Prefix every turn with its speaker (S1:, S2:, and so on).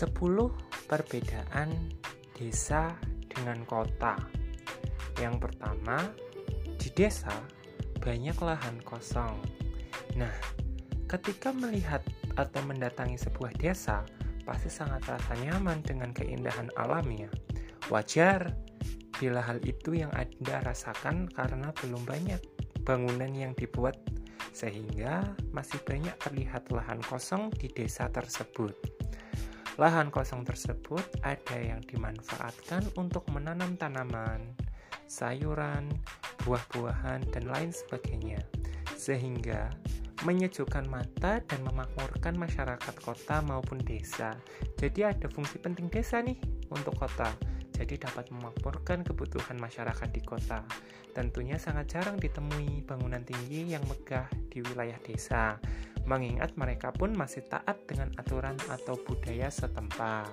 S1: 10 perbedaan desa dengan kota. Yang pertama, di desa banyak lahan kosong. Nah, ketika melihat atau mendatangi sebuah desa, pasti sangat rasa nyaman dengan keindahan alamnya. Wajar bila hal itu yang Anda rasakan karena belum banyak bangunan yang dibuat sehingga masih banyak terlihat lahan kosong di desa tersebut. Lahan kosong tersebut ada yang dimanfaatkan untuk menanam tanaman, sayuran, buah-buahan, dan lain sebagainya, sehingga menyejukkan mata dan memakmurkan masyarakat kota maupun desa. Jadi ada fungsi penting desa nih untuk kota. Jadi dapat memakmurkan kebutuhan masyarakat di kota. Tentunya sangat jarang ditemui bangunan tinggi yang megah di wilayah desa, mengingat mereka pun masih taat dengan aturan atau budaya setempat.